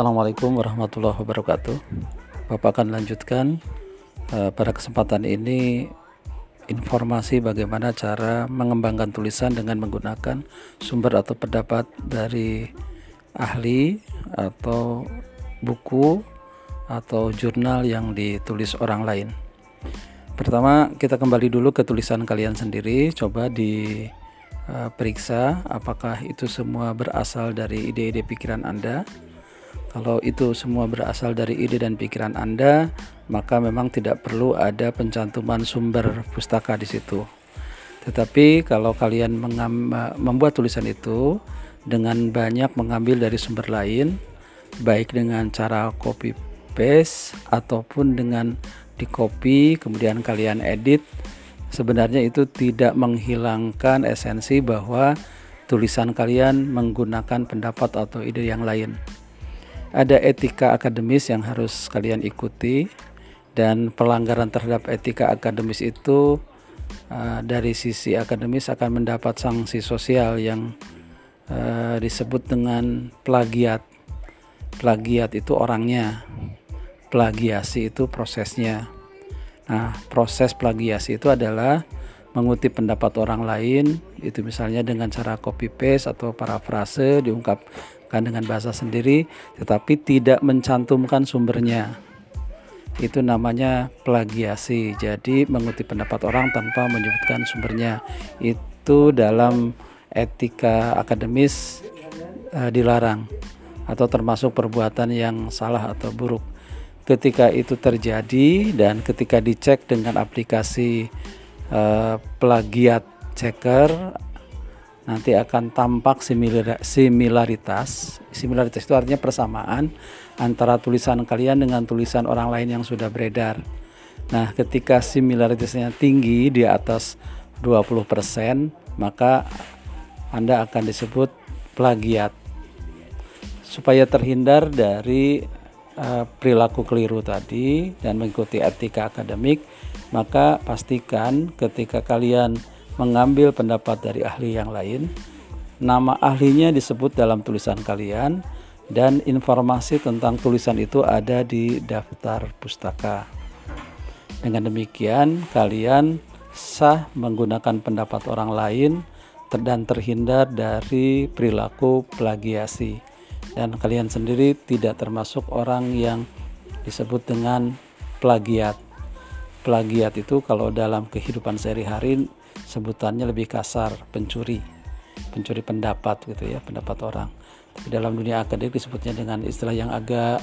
Assalamualaikum warahmatullahi wabarakatuh. Bapak akan lanjutkan uh, pada kesempatan ini informasi bagaimana cara mengembangkan tulisan dengan menggunakan sumber atau pendapat dari ahli atau buku atau jurnal yang ditulis orang lain. Pertama, kita kembali dulu ke tulisan kalian sendiri, coba diperiksa uh, apakah itu semua berasal dari ide-ide pikiran Anda kalau itu semua berasal dari ide dan pikiran Anda, maka memang tidak perlu ada pencantuman sumber pustaka di situ. Tetapi kalau kalian membuat tulisan itu dengan banyak mengambil dari sumber lain, baik dengan cara copy paste ataupun dengan di copy kemudian kalian edit, sebenarnya itu tidak menghilangkan esensi bahwa tulisan kalian menggunakan pendapat atau ide yang lain ada etika akademis yang harus kalian ikuti dan pelanggaran terhadap etika akademis itu uh, dari sisi akademis akan mendapat sanksi sosial yang uh, disebut dengan plagiat. Plagiat itu orangnya, plagiasi itu prosesnya. Nah, proses plagiasi itu adalah mengutip pendapat orang lain, itu misalnya dengan cara copy paste atau parafrase diungkap kan dengan bahasa sendiri tetapi tidak mencantumkan sumbernya. Itu namanya plagiasi. Jadi mengutip pendapat orang tanpa menyebutkan sumbernya. Itu dalam etika akademis uh, dilarang atau termasuk perbuatan yang salah atau buruk. Ketika itu terjadi dan ketika dicek dengan aplikasi uh, plagiat checker nanti akan tampak similaritas. Similaritas itu artinya persamaan antara tulisan kalian dengan tulisan orang lain yang sudah beredar. Nah, ketika similaritasnya tinggi di atas 20%, maka Anda akan disebut plagiat. Supaya terhindar dari uh, perilaku keliru tadi dan mengikuti etika akademik, maka pastikan ketika kalian mengambil pendapat dari ahli yang lain, nama ahlinya disebut dalam tulisan kalian dan informasi tentang tulisan itu ada di daftar pustaka. Dengan demikian, kalian sah menggunakan pendapat orang lain dan terhindar dari perilaku plagiasi. Dan kalian sendiri tidak termasuk orang yang disebut dengan plagiat. Plagiat itu kalau dalam kehidupan sehari-hari sebutannya lebih kasar pencuri pencuri pendapat gitu ya pendapat orang. Tapi dalam dunia akademik disebutnya dengan istilah yang agak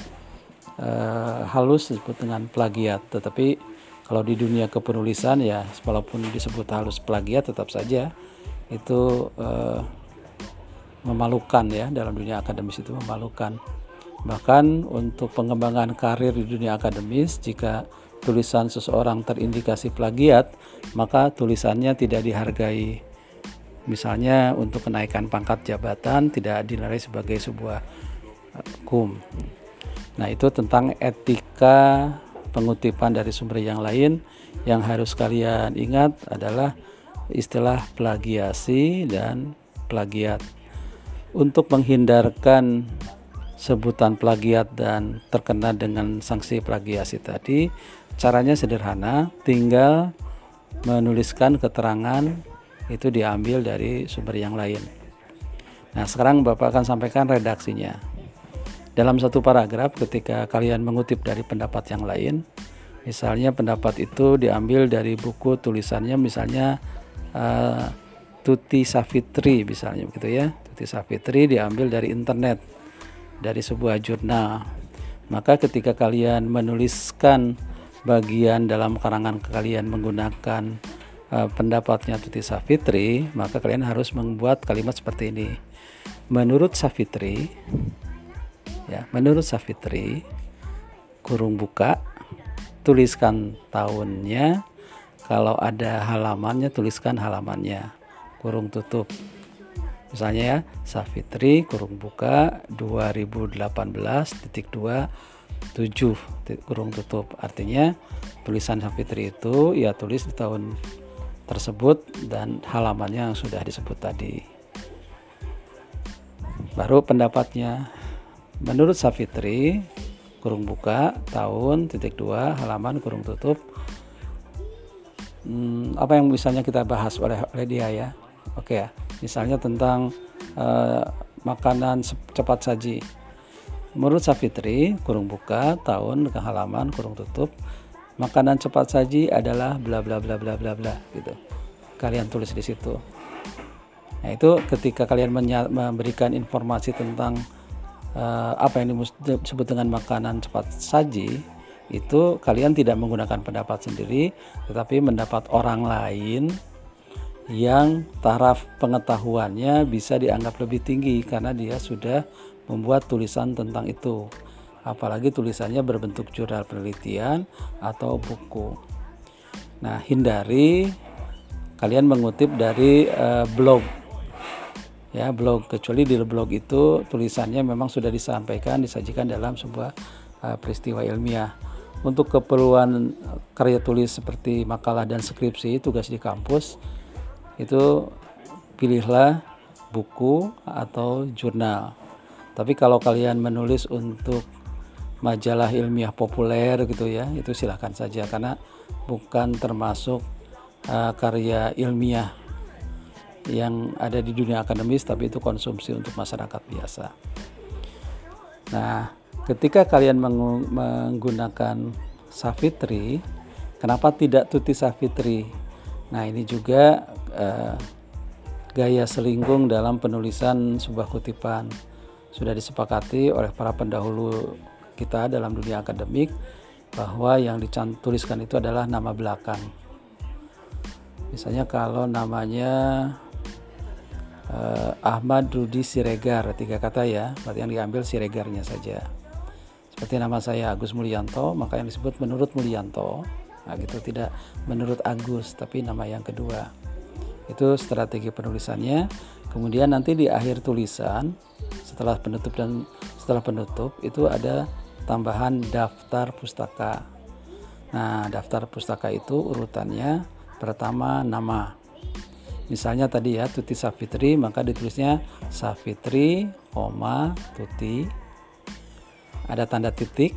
uh, halus disebut dengan plagiat. Tetapi kalau di dunia kepenulisan ya walaupun disebut halus plagiat tetap saja itu uh, memalukan ya dalam dunia akademis itu memalukan. Bahkan untuk pengembangan karir di dunia akademis jika tulisan seseorang terindikasi plagiat, maka tulisannya tidak dihargai. Misalnya untuk kenaikan pangkat jabatan tidak dinilai sebagai sebuah hukum. Nah, itu tentang etika pengutipan dari sumber yang lain yang harus kalian ingat adalah istilah plagiasi dan plagiat. Untuk menghindarkan sebutan plagiat dan terkena dengan sanksi plagiasi tadi, caranya sederhana, tinggal menuliskan keterangan itu diambil dari sumber yang lain. Nah, sekarang Bapak akan sampaikan redaksinya. Dalam satu paragraf ketika kalian mengutip dari pendapat yang lain, misalnya pendapat itu diambil dari buku tulisannya misalnya uh, Tuti Safitri misalnya begitu ya. Tuti Safitri diambil dari internet dari sebuah jurnal. Maka ketika kalian menuliskan bagian dalam karangan kalian menggunakan uh, pendapatnya Tuti Safitri, maka kalian harus membuat kalimat seperti ini. Menurut Safitri, ya, menurut Safitri, kurung buka, tuliskan tahunnya, kalau ada halamannya tuliskan halamannya, kurung tutup. Misalnya ya Safitri kurung buka 2018 titik 2 7 kurung tutup. Artinya tulisan Safitri itu ia tulis di tahun tersebut dan halamannya yang sudah disebut tadi. Baru pendapatnya. Menurut Safitri kurung buka tahun titik dua halaman kurung tutup. Hmm, apa yang misalnya kita bahas oleh oleh dia ya? Oke ya misalnya tentang uh, makanan cepat saji menurut Safitri kurung buka tahun ke halaman kurung tutup. Makanan cepat saji adalah bla bla bla bla bla bla gitu. Kalian tulis di situ. Nah itu ketika kalian memberikan informasi tentang uh, apa yang disebut dengan makanan cepat saji itu kalian tidak menggunakan pendapat sendiri tetapi mendapat orang lain yang taraf pengetahuannya bisa dianggap lebih tinggi karena dia sudah membuat tulisan tentang itu. Apalagi tulisannya berbentuk jurnal penelitian atau buku. Nah hindari kalian mengutip dari uh, blog. Ya blog. Kecuali di blog itu tulisannya memang sudah disampaikan disajikan dalam sebuah uh, peristiwa ilmiah. Untuk keperluan karya tulis seperti makalah dan skripsi tugas di kampus itu pilihlah buku atau jurnal tapi kalau kalian menulis untuk majalah ilmiah populer gitu ya itu silahkan saja karena bukan termasuk uh, karya ilmiah yang ada di dunia akademis tapi itu konsumsi untuk masyarakat biasa. Nah, ketika kalian menggunakan Safitri, kenapa tidak Tuti Safitri? Nah, ini juga eh, gaya selinggung dalam penulisan sebuah kutipan. Sudah disepakati oleh para pendahulu kita dalam dunia akademik bahwa yang dituliskan itu adalah nama belakang. Misalnya kalau namanya uh, Ahmad Rudi Siregar tiga kata ya berarti yang diambil Siregarnya saja. Seperti nama saya Agus Mulyanto maka yang disebut menurut Mulyanto nah gitu tidak menurut Agus tapi nama yang kedua. Itu strategi penulisannya kemudian nanti di akhir tulisan setelah penutup dan setelah penutup itu ada tambahan daftar pustaka. Nah daftar pustaka itu urutannya pertama nama. Misalnya tadi ya Tuti Safitri maka ditulisnya Safitri, koma Tuti. Ada tanda titik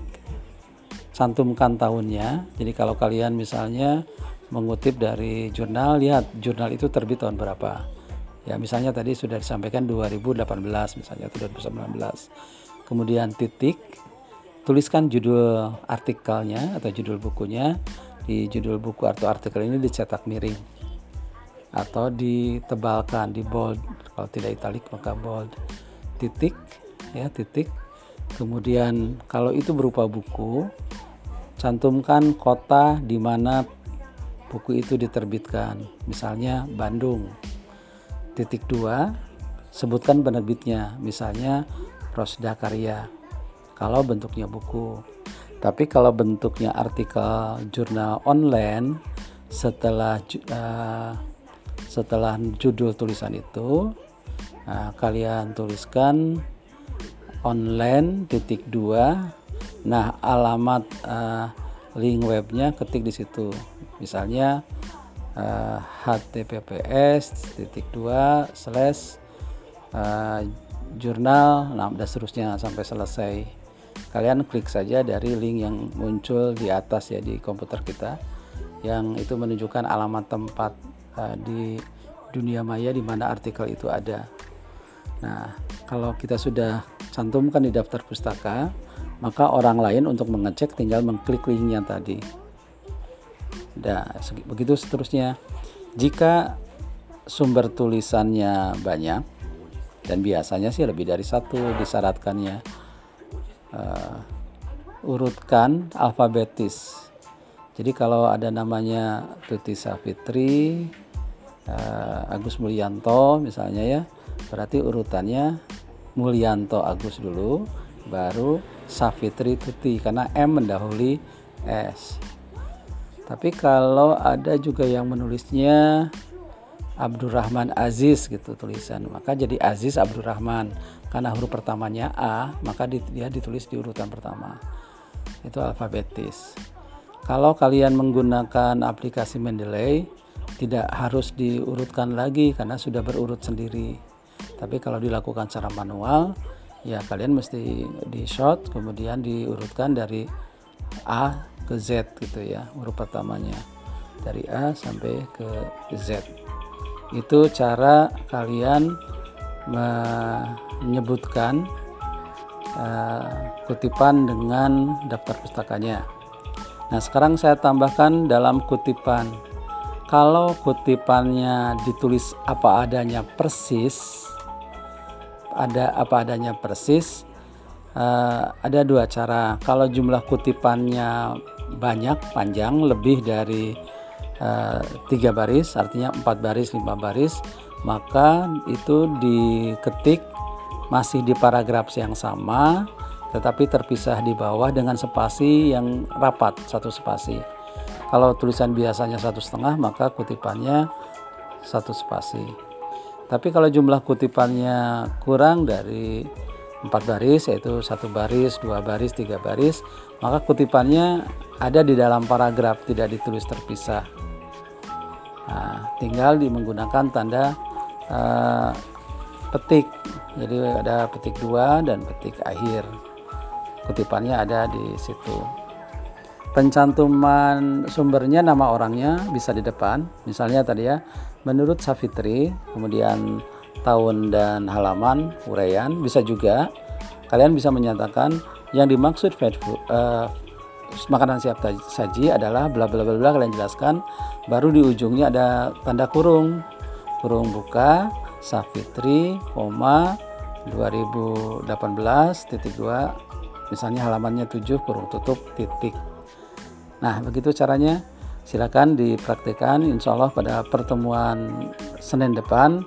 cantumkan tahunnya. Jadi kalau kalian misalnya mengutip dari jurnal lihat jurnal itu terbit tahun berapa ya misalnya tadi sudah disampaikan 2018 misalnya atau 2019 kemudian titik tuliskan judul artikelnya atau judul bukunya. Di judul buku atau artikel ini dicetak miring atau ditebalkan di bold. Kalau tidak italik maka bold. Titik ya titik. Kemudian kalau itu berupa buku cantumkan kota di mana buku itu diterbitkan. Misalnya Bandung titik dua sebutkan penerbitnya. Misalnya Prosda Karya kalau bentuknya buku. Tapi kalau bentuknya artikel jurnal online setelah uh, setelah judul tulisan itu nah, kalian tuliskan online titik dua. Nah alamat uh, link webnya ketik di situ. Misalnya uh, https titik dua slash uh, jurnal nah dan seterusnya sampai selesai kalian klik saja dari link yang muncul di atas ya di komputer kita yang itu menunjukkan alamat tempat uh, di dunia maya di mana artikel itu ada. Nah, kalau kita sudah cantumkan di daftar pustaka, maka orang lain untuk mengecek tinggal mengklik linknya tadi. Nah, begitu seterusnya. Jika sumber tulisannya banyak dan biasanya sih lebih dari satu disyaratkannya uh, urutkan alfabetis jadi kalau ada namanya Tuti Safitri, uh, Agus Mulyanto misalnya ya, berarti urutannya Mulyanto Agus dulu, baru Safitri Tuti karena M mendahului S. Tapi kalau ada juga yang menulisnya Abdurrahman Aziz gitu tulisan, maka jadi Aziz Abdurrahman karena huruf pertamanya A, maka dia ditulis di urutan pertama. Itu alfabetis. Kalau kalian menggunakan aplikasi Mendeley, tidak harus diurutkan lagi karena sudah berurut sendiri. Tapi kalau dilakukan secara manual, ya kalian mesti di shot kemudian diurutkan dari A ke Z gitu ya huruf pertamanya. Dari A sampai ke Z. Itu cara kalian menyebutkan uh, kutipan dengan daftar pustakanya. Nah sekarang saya tambahkan dalam kutipan. Kalau kutipannya ditulis apa adanya persis ada apa adanya persis uh, ada dua cara. Kalau jumlah kutipannya banyak panjang lebih dari uh, tiga baris artinya empat baris lima baris maka itu diketik masih di paragraf yang sama tetapi terpisah di bawah dengan spasi yang rapat satu spasi. Kalau tulisan biasanya satu setengah maka kutipannya satu spasi. Tapi kalau jumlah kutipannya kurang dari empat baris yaitu satu baris, dua baris, tiga baris, maka kutipannya ada di dalam paragraf tidak ditulis terpisah. Nah, tinggal di menggunakan tanda uh, petik. Jadi ada petik dua dan petik akhir. Kutipannya ada di situ. Pencantuman sumbernya nama orangnya bisa di depan. Misalnya tadi ya, menurut Safitri kemudian tahun dan halaman uraian bisa juga kalian bisa menyatakan yang dimaksud food, uh, makanan siap saji adalah bla bla bla bla kalian jelaskan baru di ujungnya ada tanda kurung. Kurung buka Safitri koma 2018 titik 2 misalnya halamannya 7 kurung tutup titik. Nah begitu caranya silakan dipraktikkan insya Allah pada pertemuan Senin depan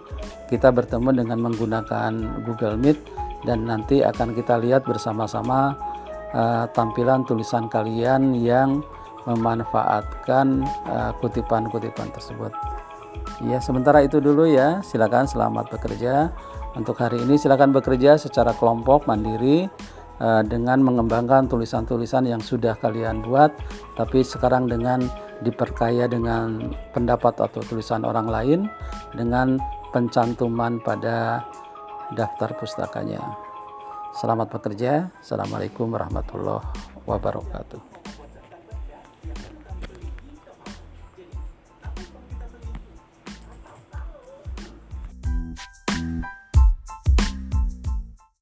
kita bertemu dengan menggunakan Google Meet dan nanti akan kita lihat bersama-sama uh, tampilan tulisan kalian yang memanfaatkan eh, kutipan-kutipan uh, tersebut. Ya, sementara itu dulu ya. Silakan selamat bekerja. Untuk hari ini silakan bekerja secara kelompok mandiri dengan mengembangkan tulisan-tulisan yang sudah kalian buat, tapi sekarang dengan diperkaya dengan pendapat atau tulisan orang lain dengan pencantuman pada daftar pustakanya. Selamat bekerja. Assalamualaikum warahmatullahi wabarakatuh.